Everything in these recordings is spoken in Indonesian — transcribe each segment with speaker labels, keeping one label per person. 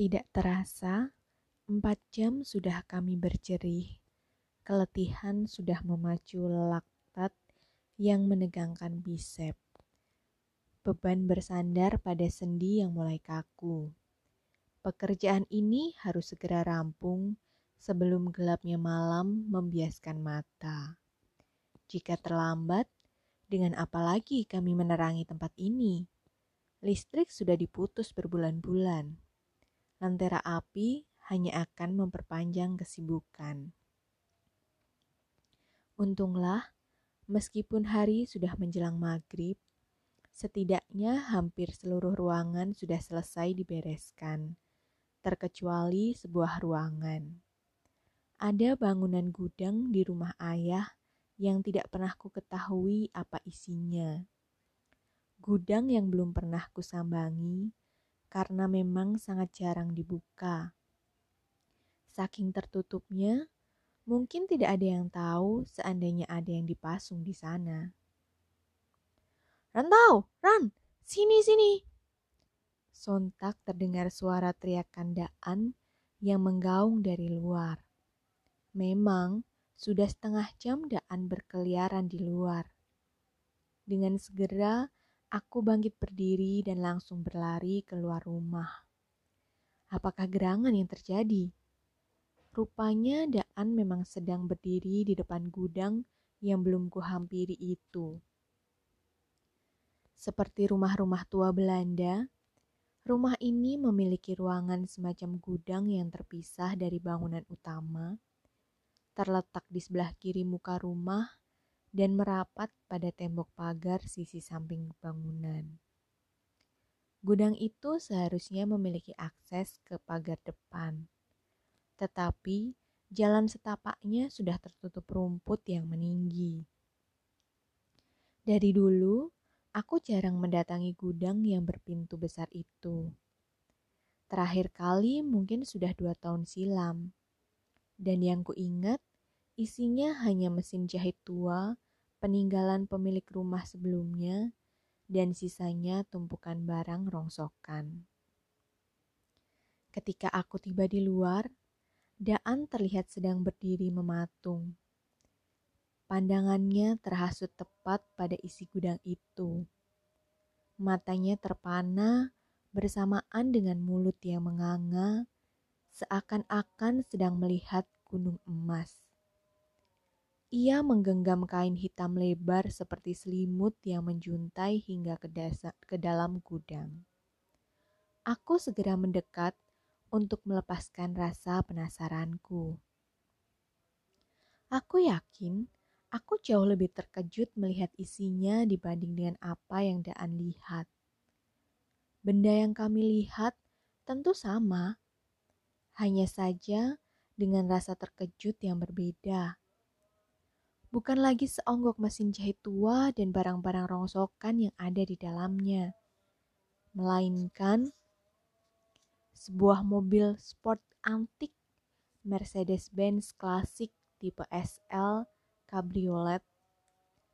Speaker 1: Tidak terasa, empat jam sudah kami berjerih. Keletihan sudah memacu laktat yang menegangkan bisep. Beban bersandar pada sendi yang mulai kaku. Pekerjaan ini harus segera rampung sebelum gelapnya malam membiaskan mata. Jika terlambat, dengan apa lagi kami menerangi tempat ini? Listrik sudah diputus berbulan-bulan. Lentera api hanya akan memperpanjang kesibukan. Untunglah, meskipun hari sudah menjelang maghrib, setidaknya hampir seluruh ruangan sudah selesai dibereskan, terkecuali sebuah ruangan. Ada bangunan gudang di rumah ayah yang tidak pernah ku ketahui apa isinya. Gudang yang belum pernah kusambangi karena memang sangat jarang dibuka. Saking tertutupnya, mungkin tidak ada yang tahu seandainya ada yang dipasung di sana. Rantau, Ran, sini, sini. Sontak terdengar suara teriakan Daan yang menggaung dari luar. Memang sudah setengah jam Daan berkeliaran di luar. Dengan segera, aku bangkit berdiri dan langsung berlari keluar rumah. Apakah gerangan yang terjadi? Rupanya Daan memang sedang berdiri di depan gudang yang belum kuhampiri itu. Seperti rumah-rumah tua Belanda, rumah ini memiliki ruangan semacam gudang yang terpisah dari bangunan utama, terletak di sebelah kiri muka rumah dan merapat pada tembok pagar sisi samping bangunan. Gudang itu seharusnya memiliki akses ke pagar depan, tetapi jalan setapaknya sudah tertutup rumput yang meninggi. Dari dulu, Aku jarang mendatangi gudang yang berpintu besar itu. Terakhir kali mungkin sudah dua tahun silam. Dan yang kuingat, isinya hanya mesin jahit tua, peninggalan pemilik rumah sebelumnya, dan sisanya tumpukan barang rongsokan. Ketika aku tiba di luar, Daan terlihat sedang berdiri mematung. Pandangannya terhasut tepat pada isi gudang itu. Matanya terpana bersamaan dengan mulut yang menganga, seakan-akan sedang melihat gunung emas. Ia menggenggam kain hitam lebar seperti selimut yang menjuntai hingga ke, dasa, ke dalam gudang. Aku segera mendekat untuk melepaskan rasa penasaranku. Aku yakin Aku jauh lebih terkejut melihat isinya dibanding dengan apa yang Daan lihat. Benda yang kami lihat tentu sama, hanya saja dengan rasa terkejut yang berbeda. Bukan lagi seonggok mesin jahit tua dan barang-barang rongsokan yang ada di dalamnya, melainkan sebuah mobil sport antik Mercedes-Benz klasik tipe SL kabriolet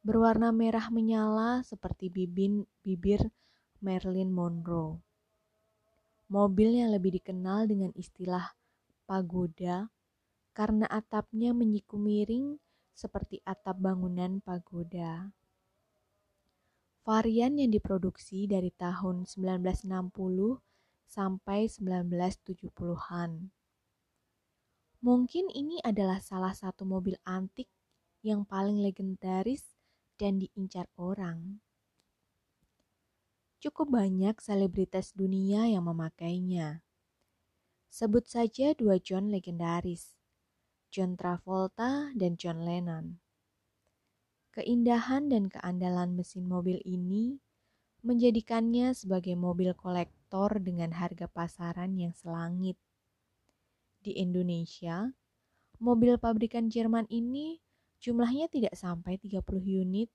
Speaker 1: berwarna merah menyala seperti bibin, bibir Marilyn Monroe. Mobil yang lebih dikenal dengan istilah pagoda karena atapnya menyiku miring seperti atap bangunan pagoda. Varian yang diproduksi dari tahun 1960 sampai 1970-an. Mungkin ini adalah salah satu mobil antik yang paling legendaris dan diincar orang. Cukup banyak selebritas dunia yang memakainya. Sebut saja dua John legendaris, John Travolta dan John Lennon. Keindahan dan keandalan mesin mobil ini menjadikannya sebagai mobil kolektor dengan harga pasaran yang selangit. Di Indonesia, mobil pabrikan Jerman ini Jumlahnya tidak sampai 30 unit.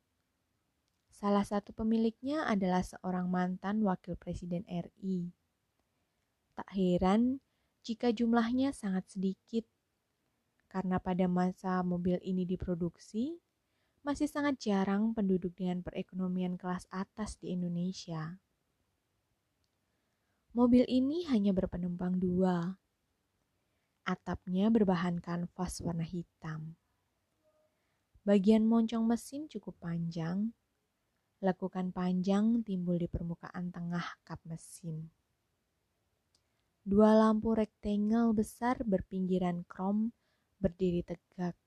Speaker 1: Salah satu pemiliknya adalah seorang mantan wakil presiden RI. Tak heran jika jumlahnya sangat sedikit, karena pada masa mobil ini diproduksi, masih sangat jarang penduduk dengan perekonomian kelas atas di Indonesia. Mobil ini hanya berpenumpang dua. Atapnya berbahan kanvas warna hitam. Bagian moncong mesin cukup panjang. Lekukan panjang timbul di permukaan tengah kap mesin. Dua lampu rektangle besar berpinggiran krom berdiri tegak,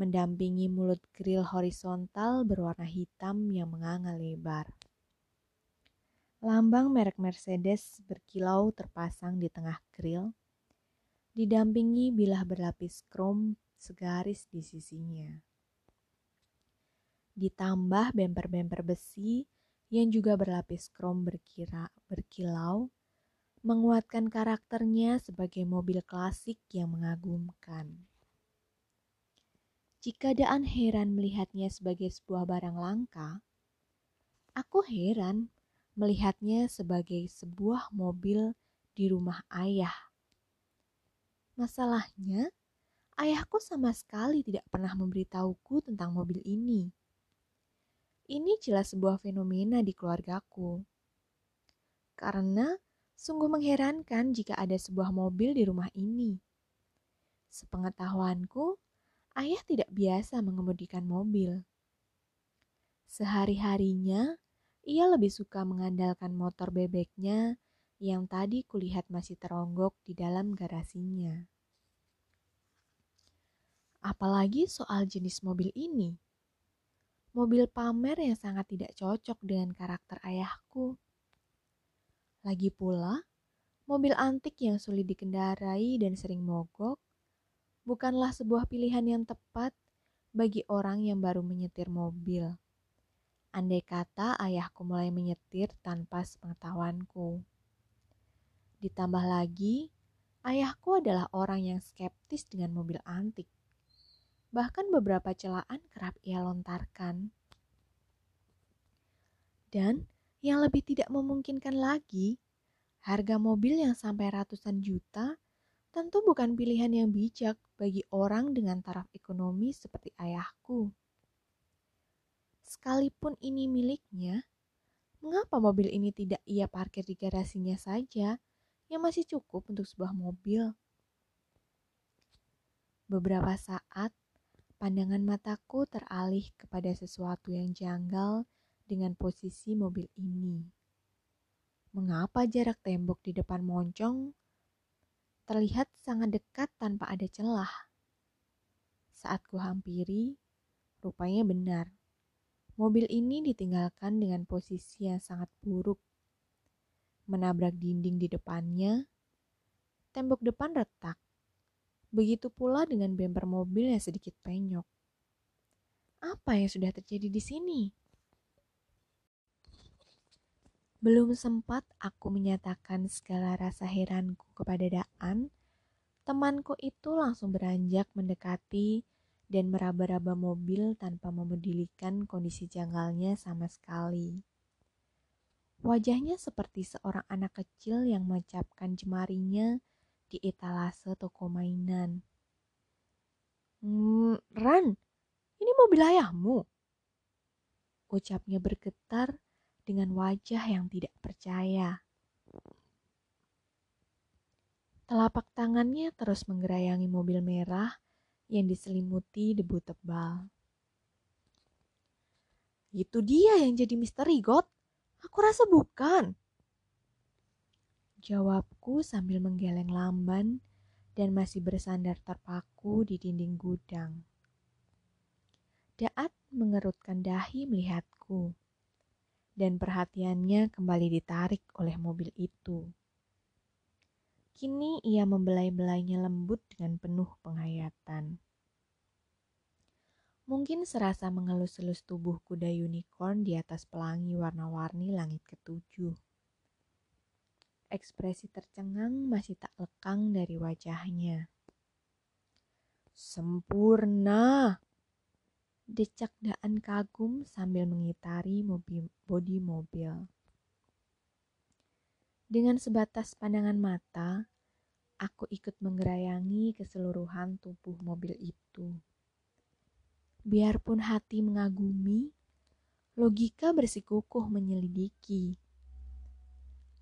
Speaker 1: mendampingi mulut grill horizontal berwarna hitam yang menganga lebar. Lambang merek Mercedes berkilau terpasang di tengah grill, didampingi bilah berlapis krom segaris di sisinya. Ditambah bemper-bemper besi yang juga berlapis krom berkira, berkilau, menguatkan karakternya sebagai mobil klasik yang mengagumkan. Jika Daan heran melihatnya sebagai sebuah barang langka, aku heran melihatnya sebagai sebuah mobil di rumah ayah. Masalahnya, ayahku sama sekali tidak pernah memberitahuku tentang mobil ini. Ini jelas sebuah fenomena di keluargaku. Karena sungguh mengherankan jika ada sebuah mobil di rumah ini. Sepengetahuanku, ayah tidak biasa mengemudikan mobil. Sehari-harinya, ia lebih suka mengandalkan motor bebeknya yang tadi kulihat masih teronggok di dalam garasinya. Apalagi soal jenis mobil ini. Mobil pamer yang sangat tidak cocok dengan karakter ayahku. Lagi pula, mobil antik yang sulit dikendarai dan sering mogok bukanlah sebuah pilihan yang tepat bagi orang yang baru menyetir mobil. Andai kata ayahku mulai menyetir tanpa sepengetahuanku. Ditambah lagi, ayahku adalah orang yang skeptis dengan mobil antik. Bahkan beberapa celaan kerap ia lontarkan. Dan yang lebih tidak memungkinkan lagi, harga mobil yang sampai ratusan juta tentu bukan pilihan yang bijak bagi orang dengan taraf ekonomi seperti ayahku. Sekalipun ini miliknya, mengapa mobil ini tidak ia parkir di garasinya saja yang masih cukup untuk sebuah mobil? Beberapa saat, pandangan mataku teralih kepada sesuatu yang janggal dengan posisi mobil ini. Mengapa jarak tembok di depan moncong terlihat sangat dekat tanpa ada celah? Saat ku hampiri, rupanya benar Mobil ini ditinggalkan dengan posisi yang sangat buruk. Menabrak dinding di depannya, tembok depan retak. Begitu pula dengan bemper mobil yang sedikit penyok. Apa yang sudah terjadi di sini? Belum sempat aku menyatakan segala rasa heranku kepada Daan, temanku itu langsung beranjak mendekati dan meraba-raba mobil tanpa memedulikan kondisi janggalnya sama sekali. Wajahnya seperti seorang anak kecil yang mencapkan jemarinya di etalase toko mainan. Hmm, Ran, ini mobil ayahmu? Ucapnya bergetar dengan wajah yang tidak percaya. Telapak tangannya terus menggerayangi mobil merah yang diselimuti debu tebal. Itu dia yang jadi misteri, God. Aku rasa bukan. Jawabku sambil menggeleng lamban dan masih bersandar terpaku di dinding gudang. Daat mengerutkan dahi melihatku, dan perhatiannya kembali ditarik oleh mobil itu. Kini ia membelai-belainya lembut dengan penuh penghayatan. Mungkin serasa mengelus-elus tubuh kuda unicorn di atas pelangi warna-warni langit ketujuh. Ekspresi tercengang masih tak lekang dari wajahnya. Sempurna! Decak Daan kagum sambil mengitari mobil, bodi mobil. Dengan sebatas pandangan mata, aku ikut menggerayangi keseluruhan tubuh mobil itu. Biarpun hati mengagumi, logika bersikukuh menyelidiki.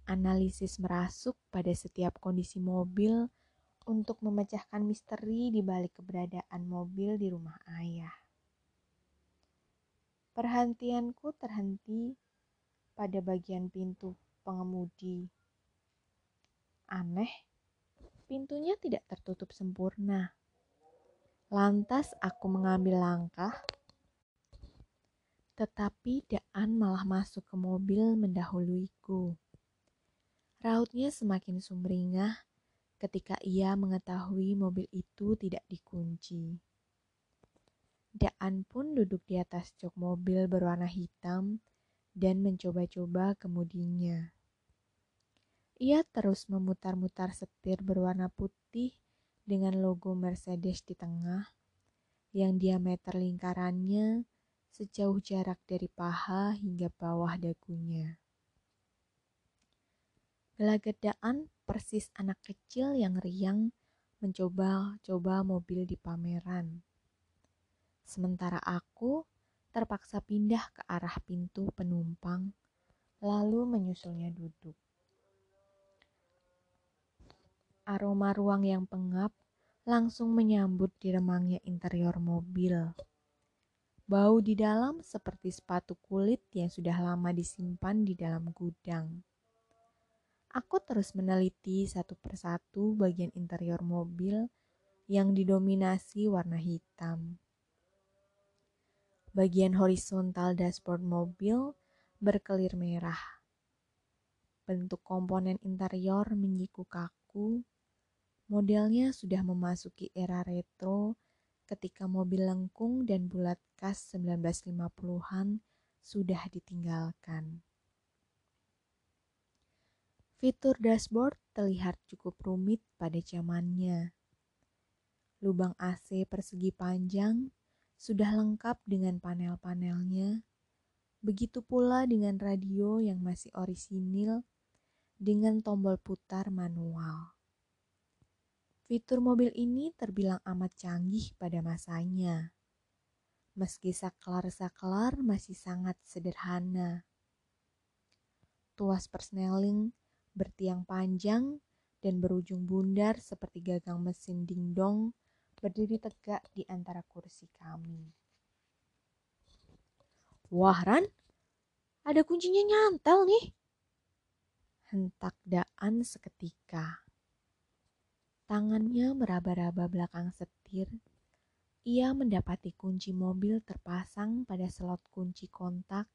Speaker 1: Analisis merasuk pada setiap kondisi mobil untuk memecahkan misteri di balik keberadaan mobil di rumah ayah. Perhentianku terhenti pada bagian pintu pengemudi. Aneh, pintunya tidak tertutup sempurna. Lantas aku mengambil langkah, tetapi Daan malah masuk ke mobil mendahuluiku. Rautnya semakin sumringah ketika ia mengetahui mobil itu tidak dikunci. Daan pun duduk di atas jok mobil berwarna hitam dan mencoba-coba kemudinya. Ia terus memutar-mutar setir berwarna putih dengan logo Mercedes di tengah, yang diameter lingkarannya sejauh jarak dari paha hingga bawah dagunya. Gelagedaan persis anak kecil yang riang mencoba-coba mobil di pameran. Sementara aku terpaksa pindah ke arah pintu penumpang, lalu menyusulnya duduk. Aroma ruang yang pengap langsung menyambut di remangnya interior mobil. Bau di dalam seperti sepatu kulit yang sudah lama disimpan di dalam gudang. Aku terus meneliti satu persatu bagian interior mobil yang didominasi warna hitam. Bagian horizontal dashboard mobil berkelir merah. Bentuk komponen interior menyikuk kaku. Modelnya sudah memasuki era retro ketika mobil lengkung dan bulat khas 1950-an sudah ditinggalkan. Fitur dashboard terlihat cukup rumit pada zamannya. Lubang AC persegi panjang sudah lengkap dengan panel-panelnya, begitu pula dengan radio yang masih orisinil dengan tombol putar manual. Fitur mobil ini terbilang amat canggih pada masanya. Meski saklar-saklar masih sangat sederhana. Tuas persneling bertiang panjang dan berujung bundar seperti gagang mesin dingdong berdiri tegak di antara kursi kami. Wah, Ran, ada kuncinya nyantel nih. Hentak Daan seketika. Tangannya meraba-raba belakang setir. Ia mendapati kunci mobil terpasang pada slot kunci kontak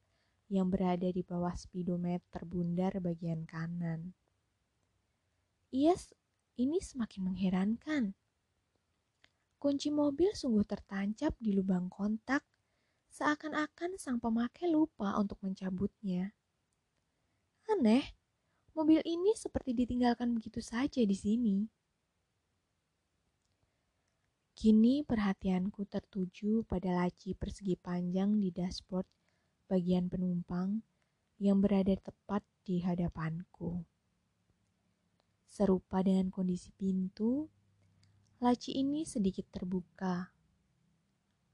Speaker 1: yang berada di bawah speedometer bundar bagian kanan. Yes, ini semakin mengherankan. Kunci mobil sungguh tertancap di lubang kontak, seakan-akan sang pemakai lupa untuk mencabutnya. Aneh, mobil ini seperti ditinggalkan begitu saja di sini. Kini perhatianku tertuju pada laci persegi panjang di dashboard bagian penumpang yang berada tepat di hadapanku. Serupa dengan kondisi pintu, laci ini sedikit terbuka.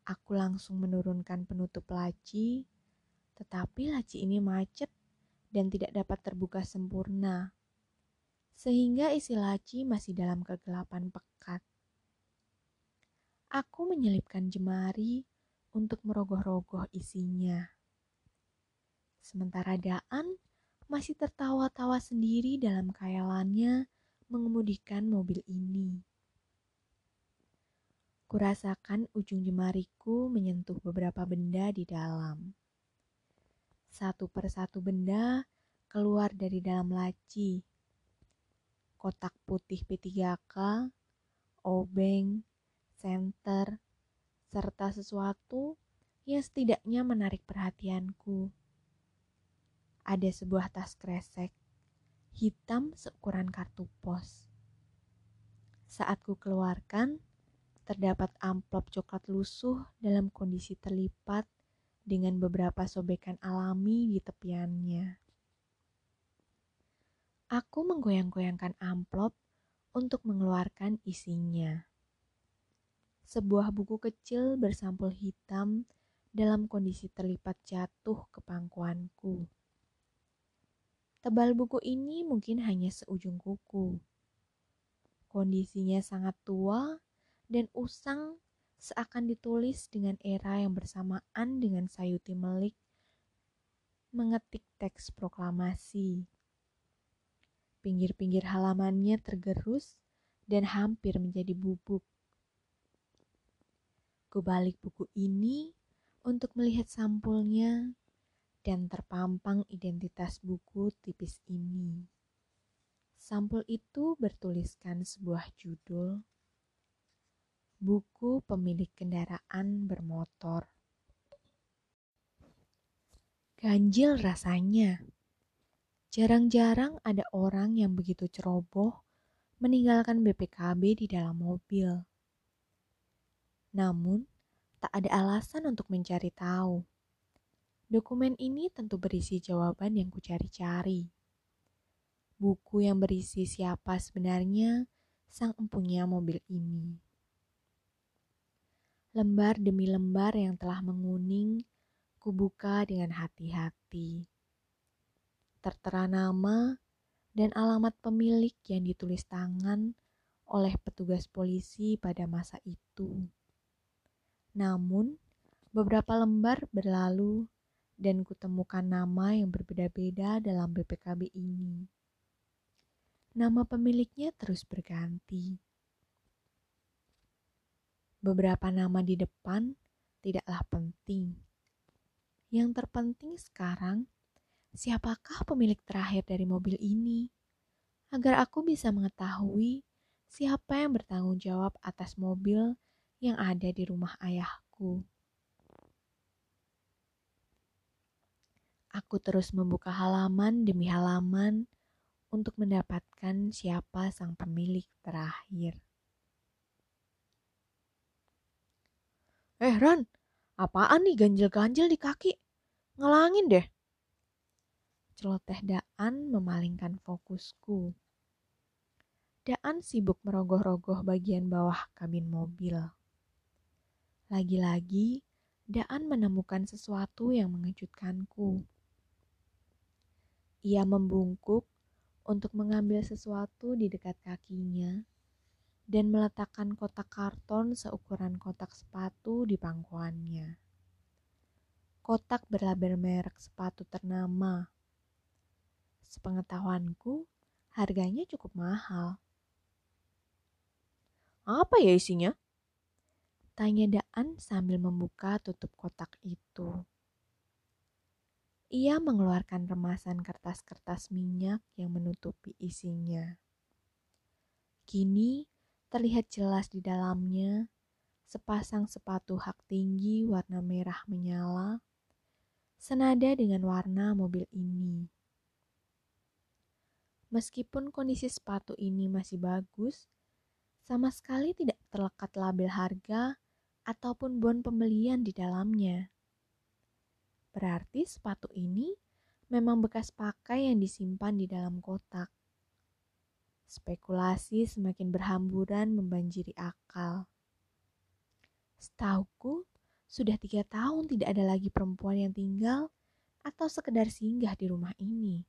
Speaker 1: Aku langsung menurunkan penutup laci, tetapi laci ini macet dan tidak dapat terbuka sempurna, sehingga isi laci masih dalam kegelapan pekat. Aku menyelipkan jemari untuk merogoh-rogoh isinya. Sementara Daan masih tertawa-tawa sendiri dalam khayalannya mengemudikan mobil ini. Kurasakan ujung jemariku menyentuh beberapa benda di dalam. Satu persatu benda keluar dari dalam laci. Kotak putih P3K, obeng, senter, serta sesuatu yang setidaknya menarik perhatianku ada sebuah tas kresek hitam seukuran kartu pos. Saat ku keluarkan, terdapat amplop coklat lusuh dalam kondisi terlipat dengan beberapa sobekan alami di tepiannya. Aku menggoyang-goyangkan amplop untuk mengeluarkan isinya. Sebuah buku kecil bersampul hitam dalam kondisi terlipat jatuh ke pangkuanku. Tebal buku ini mungkin hanya seujung kuku. Kondisinya sangat tua dan usang seakan ditulis dengan era yang bersamaan dengan Sayuti Melik mengetik teks proklamasi. Pinggir-pinggir halamannya tergerus dan hampir menjadi bubuk. Kubalik buku ini untuk melihat sampulnya dan terpampang identitas buku tipis ini. Sampul itu bertuliskan sebuah judul, Buku Pemilik Kendaraan Bermotor. Ganjil rasanya. Jarang-jarang ada orang yang begitu ceroboh meninggalkan BPKB di dalam mobil. Namun, tak ada alasan untuk mencari tahu Dokumen ini tentu berisi jawaban yang kucari-cari. Buku yang berisi siapa sebenarnya sang empunya mobil ini. Lembar demi lembar yang telah menguning, kubuka dengan hati-hati. Tertera nama dan alamat pemilik yang ditulis tangan oleh petugas polisi pada masa itu. Namun, beberapa lembar berlalu dan kutemukan nama yang berbeda-beda dalam BPKB ini. Nama pemiliknya terus berganti. Beberapa nama di depan tidaklah penting. Yang terpenting sekarang, siapakah pemilik terakhir dari mobil ini? Agar aku bisa mengetahui siapa yang bertanggung jawab atas mobil yang ada di rumah ayahku. Aku terus membuka halaman demi halaman untuk mendapatkan siapa sang pemilik terakhir.
Speaker 2: Eh Ran, apaan nih ganjil-ganjil di kaki? Ngelangin deh.
Speaker 1: Celoteh Daan memalingkan fokusku. Daan sibuk merogoh-rogoh bagian bawah kabin mobil. Lagi-lagi, Daan menemukan sesuatu yang mengejutkanku. Ia membungkuk untuk mengambil sesuatu di dekat kakinya dan meletakkan kotak karton seukuran kotak sepatu di pangkuannya. Kotak berlabel merek sepatu ternama. Sepengetahuanku, harganya cukup mahal.
Speaker 2: Apa ya isinya?
Speaker 1: Tanya Daan sambil membuka tutup kotak itu. Ia mengeluarkan remasan kertas-kertas minyak yang menutupi isinya. Kini terlihat jelas di dalamnya sepasang sepatu hak tinggi warna merah menyala, senada dengan warna mobil ini. Meskipun kondisi sepatu ini masih bagus, sama sekali tidak terlekat label harga ataupun bon pembelian di dalamnya. Berarti sepatu ini memang bekas pakai yang disimpan di dalam kotak. Spekulasi semakin berhamburan membanjiri akal. Setauku, sudah tiga tahun tidak ada lagi perempuan yang tinggal atau sekedar singgah di rumah ini.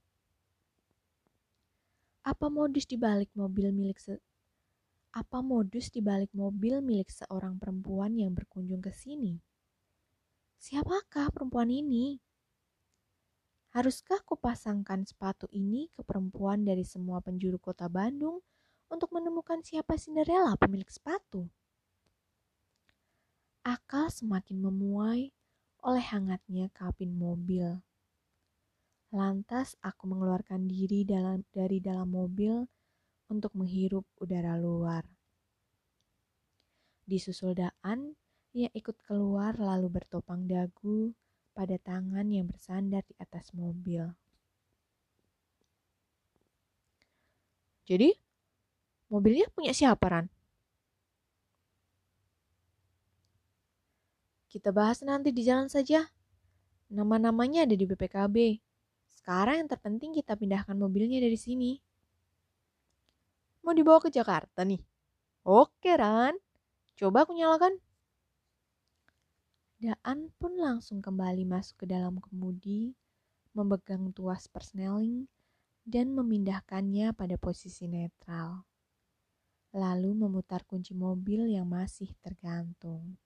Speaker 1: Apa modus di balik mobil milik se apa modus di balik mobil milik seorang perempuan yang berkunjung ke sini? Siapakah perempuan ini? Haruskah kupasangkan sepatu ini ke perempuan dari semua penjuru kota Bandung untuk menemukan siapa Cinderella pemilik sepatu? Akal semakin memuai oleh hangatnya kabin mobil. Lantas aku mengeluarkan diri dalam, dari dalam mobil untuk menghirup udara luar. Di susuldaan ia ikut keluar lalu bertopang dagu pada tangan yang bersandar di atas mobil.
Speaker 2: Jadi, mobilnya punya siapa, Ran?
Speaker 1: Kita bahas nanti di jalan saja. Nama-namanya ada di BPKB. Sekarang yang terpenting kita pindahkan mobilnya dari sini.
Speaker 2: Mau dibawa ke Jakarta nih? Oke, Ran. Coba aku nyalakan.
Speaker 1: Daan pun langsung kembali masuk ke dalam kemudi, memegang tuas persneling, dan memindahkannya pada posisi netral. Lalu memutar kunci mobil yang masih tergantung.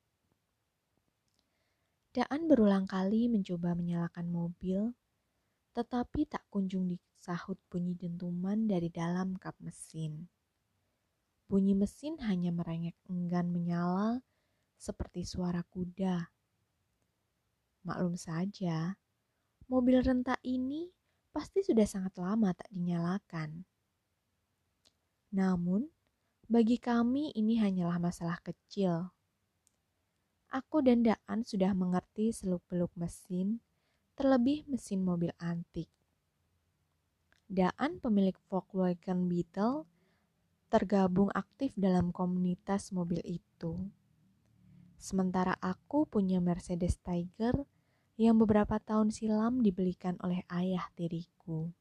Speaker 1: Daan berulang kali mencoba menyalakan mobil, tetapi tak kunjung disahut bunyi dentuman dari dalam kap mesin. Bunyi mesin hanya merengek enggan menyala seperti suara kuda. Maklum saja, mobil renta ini pasti sudah sangat lama tak dinyalakan. Namun, bagi kami ini hanyalah masalah kecil. Aku dan Daan sudah mengerti seluk-beluk mesin, terlebih mesin mobil antik. Daan pemilik Volkswagen Beetle tergabung aktif dalam komunitas mobil itu. Sementara aku punya Mercedes Tiger yang beberapa tahun silam dibelikan oleh ayah tiriku.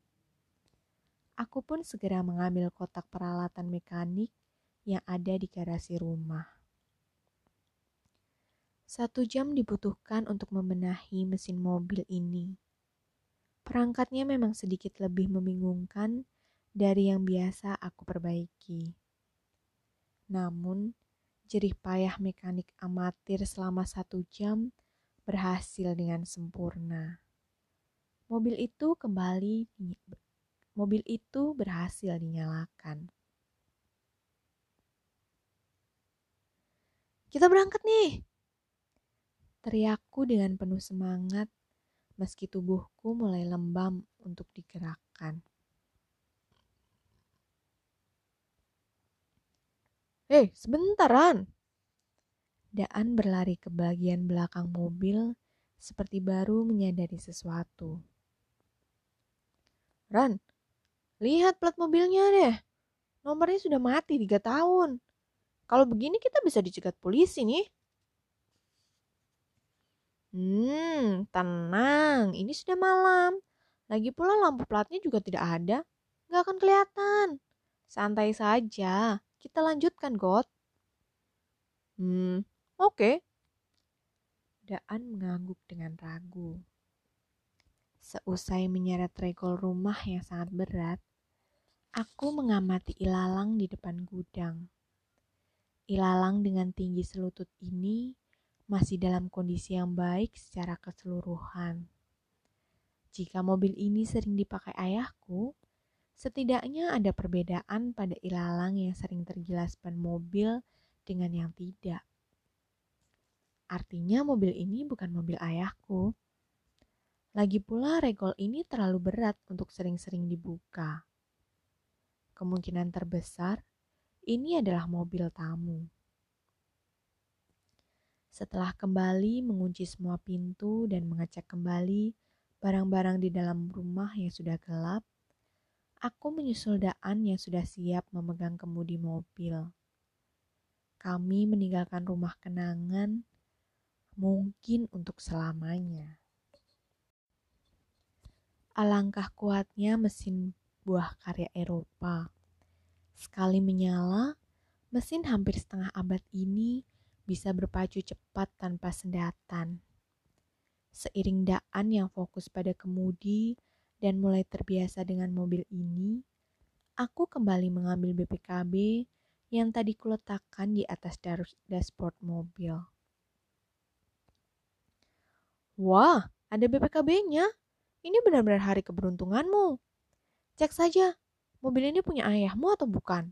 Speaker 1: Aku pun segera mengambil kotak peralatan mekanik yang ada di garasi rumah. Satu jam dibutuhkan untuk membenahi mesin mobil ini. Perangkatnya memang sedikit lebih membingungkan dari yang biasa aku perbaiki. Namun, jerih payah mekanik amatir selama satu jam berhasil dengan sempurna. Mobil itu kembali mobil itu berhasil dinyalakan.
Speaker 2: Kita berangkat nih.
Speaker 1: Teriakku dengan penuh semangat meski tubuhku mulai lembam untuk digerakkan.
Speaker 2: Eh, hey, sebentaran.
Speaker 1: Daan berlari ke bagian belakang mobil seperti baru menyadari sesuatu.
Speaker 2: Ran, lihat plat mobilnya deh. Nomornya sudah mati tiga tahun. Kalau begini kita bisa dicegat polisi nih. Hmm, tenang. Ini sudah malam. Lagi pula lampu platnya juga tidak ada. Nggak akan kelihatan. Santai saja. Kita lanjutkan, God. Hmm, Oke.
Speaker 1: Daan mengangguk dengan ragu. Seusai menyeret regol rumah yang sangat berat, aku mengamati ilalang di depan gudang. Ilalang dengan tinggi selutut ini masih dalam kondisi yang baik secara keseluruhan. Jika mobil ini sering dipakai ayahku, setidaknya ada perbedaan pada ilalang yang sering tergilas ban mobil dengan yang tidak. Artinya mobil ini bukan mobil ayahku. Lagi pula regol ini terlalu berat untuk sering-sering dibuka. Kemungkinan terbesar ini adalah mobil tamu. Setelah kembali mengunci semua pintu dan mengecek kembali barang-barang di dalam rumah yang sudah gelap, aku menyusul Daan yang sudah siap memegang kemudi mobil. Kami meninggalkan rumah kenangan mungkin untuk selamanya. Alangkah kuatnya mesin buah karya Eropa. Sekali menyala, mesin hampir setengah abad ini bisa berpacu cepat tanpa sendatan. Seiring Daan yang fokus pada kemudi dan mulai terbiasa dengan mobil ini, aku kembali mengambil BPKB yang tadi kuletakkan di atas dashboard mobil.
Speaker 2: Wah, ada BPKB-nya. Ini benar-benar hari keberuntunganmu. Cek saja, mobil ini punya ayahmu atau bukan?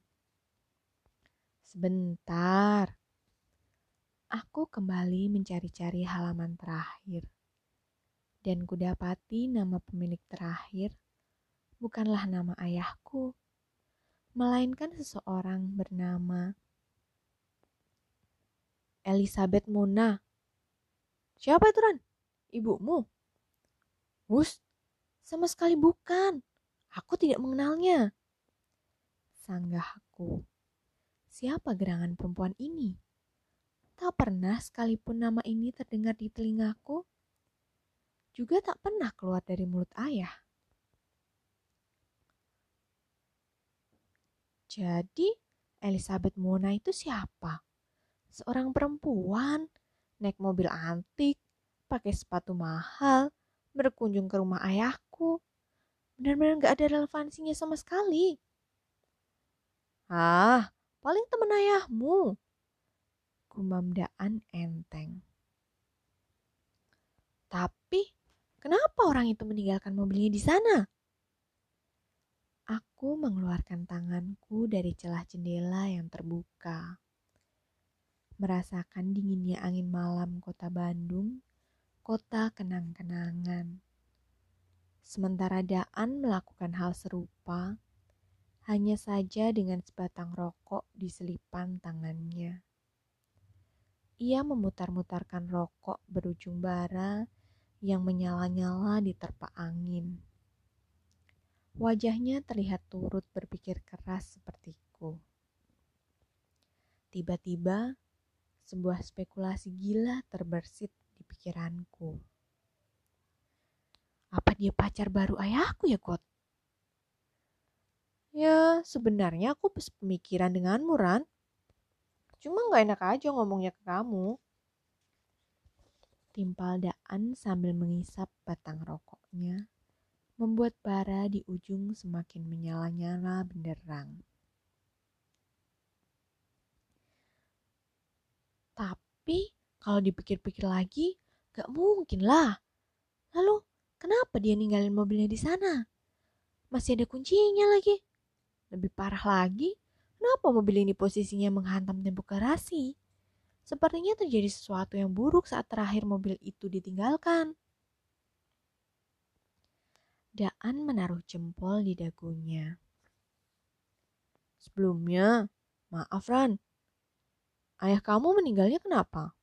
Speaker 1: Sebentar. Aku kembali mencari-cari halaman terakhir. Dan kudapati nama pemilik terakhir bukanlah nama ayahku, melainkan seseorang bernama
Speaker 2: Elizabeth Mona. Siapa itu, Ran? Ibumu? Wus, sama sekali bukan. Aku tidak mengenalnya.
Speaker 1: Sanggahku. Siapa gerangan perempuan ini? Tak pernah sekalipun nama ini terdengar di telingaku. Juga tak pernah keluar dari mulut ayah. Jadi, Elizabeth Mona itu siapa? Seorang perempuan, naik mobil antik, pakai sepatu mahal, berkunjung ke rumah ayahku.
Speaker 2: Benar-benar gak ada relevansinya sama sekali.
Speaker 1: Ah, paling temen ayahmu. Gumam Daan enteng.
Speaker 2: Tapi, kenapa orang itu meninggalkan mobilnya di sana?
Speaker 1: Aku mengeluarkan tanganku dari celah jendela yang terbuka. Merasakan dinginnya angin malam kota Bandung, kota kenang-kenangan. Sementara Daan melakukan hal serupa, hanya saja dengan sebatang rokok di selipan tangannya. Ia memutar-mutarkan rokok berujung bara yang menyala-nyala di terpa angin. Wajahnya terlihat turut berpikir keras sepertiku. Tiba-tiba, sebuah spekulasi gila terbersit di pikiranku.
Speaker 2: Apa dia pacar baru ayahku ya, Kot?
Speaker 1: Ya, sebenarnya aku pemikiran denganmu, Ran. Cuma gak enak aja ngomongnya ke kamu. Timpal Daan sambil mengisap batang rokoknya membuat bara di ujung semakin menyala-nyala benderang.
Speaker 2: Tapi kalau dipikir-pikir lagi, gak mungkin lah. Lalu kenapa dia ninggalin mobilnya di sana? Masih ada kuncinya lagi. Lebih parah lagi, kenapa mobil ini posisinya menghantam tembok garasi? Sepertinya terjadi sesuatu yang buruk saat terakhir mobil itu ditinggalkan.
Speaker 1: Daan menaruh jempol di dagunya. Sebelumnya, maaf Ran. Ayah kamu meninggalnya kenapa?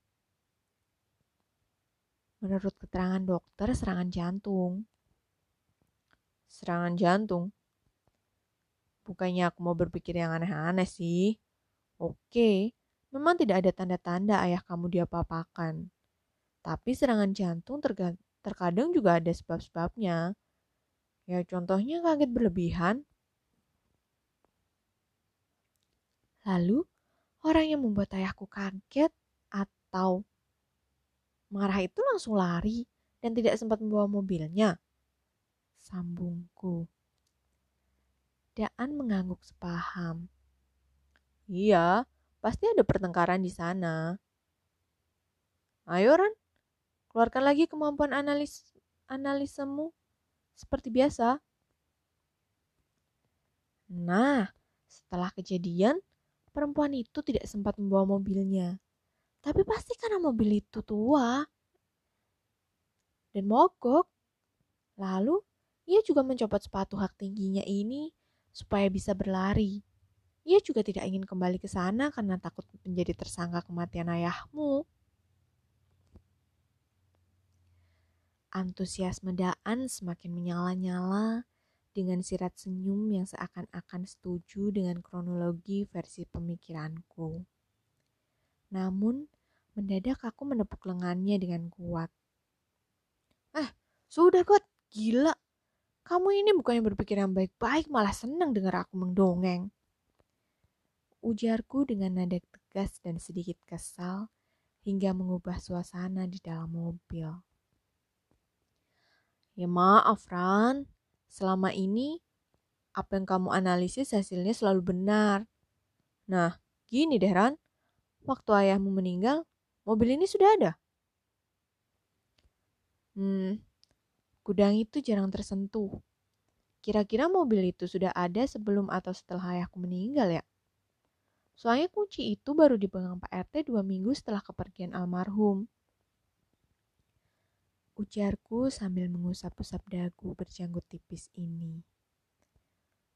Speaker 1: Menurut keterangan dokter, serangan jantung. Serangan jantung? Bukannya aku mau berpikir yang aneh-aneh sih. Oke, memang tidak ada tanda-tanda ayah kamu diapa-apakan. Tapi serangan jantung terkadang juga ada sebab-sebabnya. Ya contohnya kaget berlebihan.
Speaker 2: Lalu orang yang membuat ayahku kaget atau marah itu langsung lari dan tidak sempat membawa mobilnya. Sambungku.
Speaker 1: Daan mengangguk sepaham. Iya, pasti ada pertengkaran di sana. Ayo Ran, keluarkan lagi kemampuan analis analisemu seperti biasa. Nah, setelah kejadian, perempuan itu tidak sempat membawa mobilnya. Tapi pasti karena mobil itu tua dan mogok. Lalu, ia juga mencopot sepatu hak tingginya ini supaya bisa berlari. Ia juga tidak ingin kembali ke sana karena takut menjadi tersangka kematian ayahmu. Antusiasme Daan semakin menyala-nyala dengan sirat senyum yang seakan-akan setuju dengan kronologi versi pemikiranku. Namun, mendadak aku menepuk lengannya dengan kuat. Eh, sudah kot, gila. Kamu ini bukannya berpikir yang baik-baik, malah senang dengar aku mendongeng. Ujarku dengan nada tegas dan sedikit kesal hingga mengubah suasana di dalam mobil. Ya maaf Ran, selama ini apa yang kamu analisis hasilnya selalu benar. Nah, gini deh Ran, waktu ayahmu meninggal, mobil ini sudah ada. Hmm, gudang itu jarang tersentuh. Kira-kira mobil itu sudah ada sebelum atau setelah ayahku meninggal ya? Soalnya kunci itu baru dipegang Pak RT dua minggu setelah kepergian almarhum. Ujarku sambil mengusap-usap dagu berjanggut tipis ini.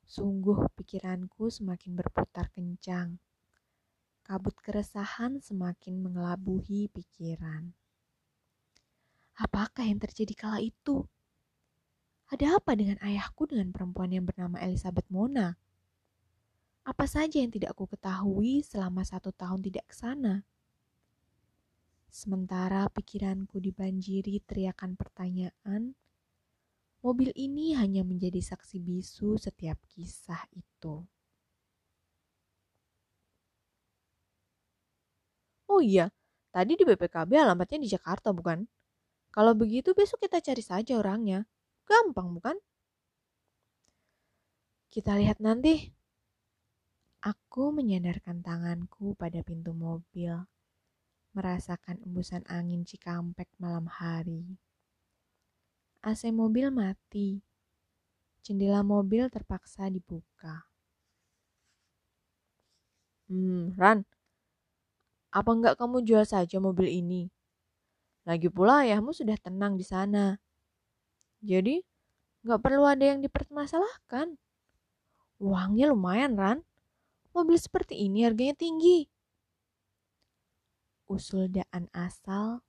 Speaker 1: Sungguh pikiranku semakin berputar kencang. Kabut keresahan semakin mengelabuhi pikiran. Apakah yang terjadi kala itu? Ada apa dengan ayahku dengan perempuan yang bernama Elizabeth Mona? Apa saja yang tidak aku ketahui selama satu tahun tidak ke sana? Sementara pikiranku dibanjiri teriakan pertanyaan, mobil ini hanya menjadi saksi bisu setiap kisah itu. Oh iya, tadi di BPKB alamatnya di Jakarta bukan? Kalau begitu besok kita cari saja orangnya. Gampang bukan?
Speaker 2: Kita lihat nanti.
Speaker 1: Aku menyandarkan tanganku pada pintu mobil, merasakan embusan angin Cikampek malam hari. AC mobil mati. Jendela mobil terpaksa dibuka.
Speaker 2: Hmm, Ran, apa enggak kamu jual saja mobil ini? Lagi pula ayahmu sudah tenang di sana. Jadi, enggak perlu ada yang dipermasalahkan. Uangnya lumayan, Ran. Mobil seperti ini harganya tinggi.
Speaker 1: Usul Daan asal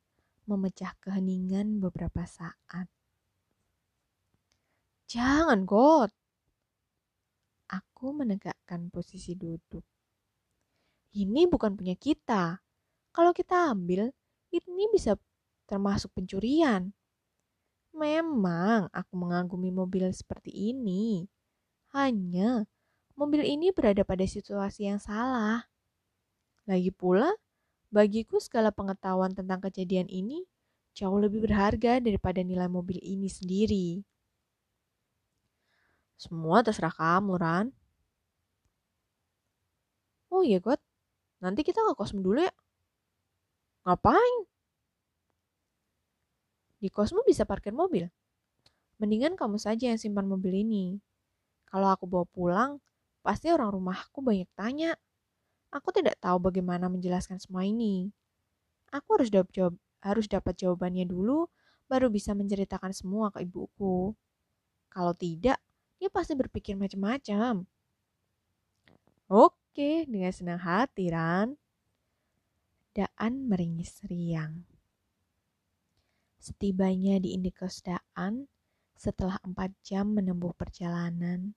Speaker 1: memecah keheningan beberapa saat.
Speaker 2: Jangan, God.
Speaker 1: Aku menegakkan posisi duduk.
Speaker 2: Ini bukan punya kita. Kalau kita ambil, ini bisa termasuk pencurian. Memang aku mengagumi mobil seperti ini. Hanya mobil ini berada pada situasi yang salah. Lagi pula, bagiku segala pengetahuan tentang kejadian ini jauh lebih berharga daripada nilai mobil ini sendiri. Semua terserah kamu, Ran. Oh iya, God. Nanti kita ke kosmu dulu ya. Ngapain? Di kosmu bisa parkir mobil. Mendingan kamu saja yang simpan mobil ini. Kalau aku bawa pulang, pasti orang rumahku banyak tanya. Aku tidak tahu bagaimana menjelaskan semua ini. Aku harus dapat jawab, harus dapat jawabannya dulu, baru bisa menceritakan semua ke ibuku. Kalau tidak, dia pasti berpikir macam-macam. Oke, dengan senang hati, Ran.
Speaker 1: Daan meringis riang. Setibanya di Indikos Daan, setelah empat jam menempuh perjalanan,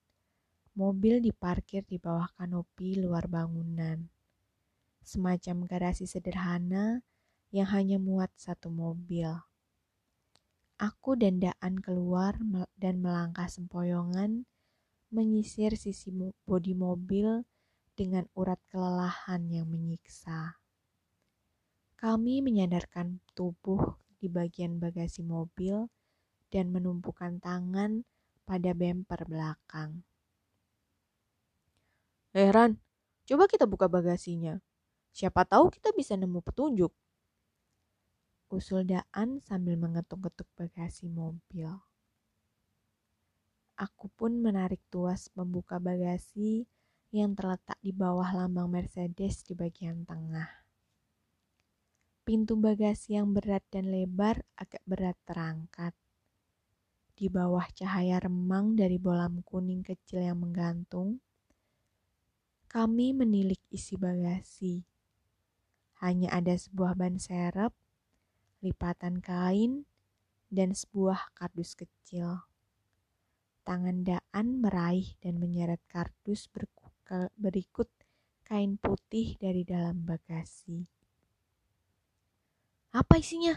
Speaker 1: mobil diparkir di bawah kanopi luar bangunan. Semacam garasi sederhana yang hanya muat satu mobil. Aku dan Daan keluar dan melangkah sempoyongan menyisir sisi bodi mobil dengan urat kelelahan yang menyiksa. Kami menyadarkan tubuh di bagian bagasi mobil dan menumpukan tangan pada bemper belakang.
Speaker 2: Heran, coba kita buka bagasinya. Siapa tahu kita bisa nemu petunjuk.
Speaker 1: Usul Daan sambil mengetuk-ketuk bagasi mobil. Aku pun menarik tuas membuka bagasi yang terletak di bawah lambang Mercedes di bagian tengah. Pintu bagasi yang berat dan lebar agak berat terangkat. Di bawah cahaya remang dari bolam kuning kecil yang menggantung, kami menilik isi bagasi. Hanya ada sebuah ban serep, lipatan kain, dan sebuah kardus kecil. Tangan Daan meraih dan menyeret kardus berikut kain putih dari dalam bagasi.
Speaker 2: Apa isinya?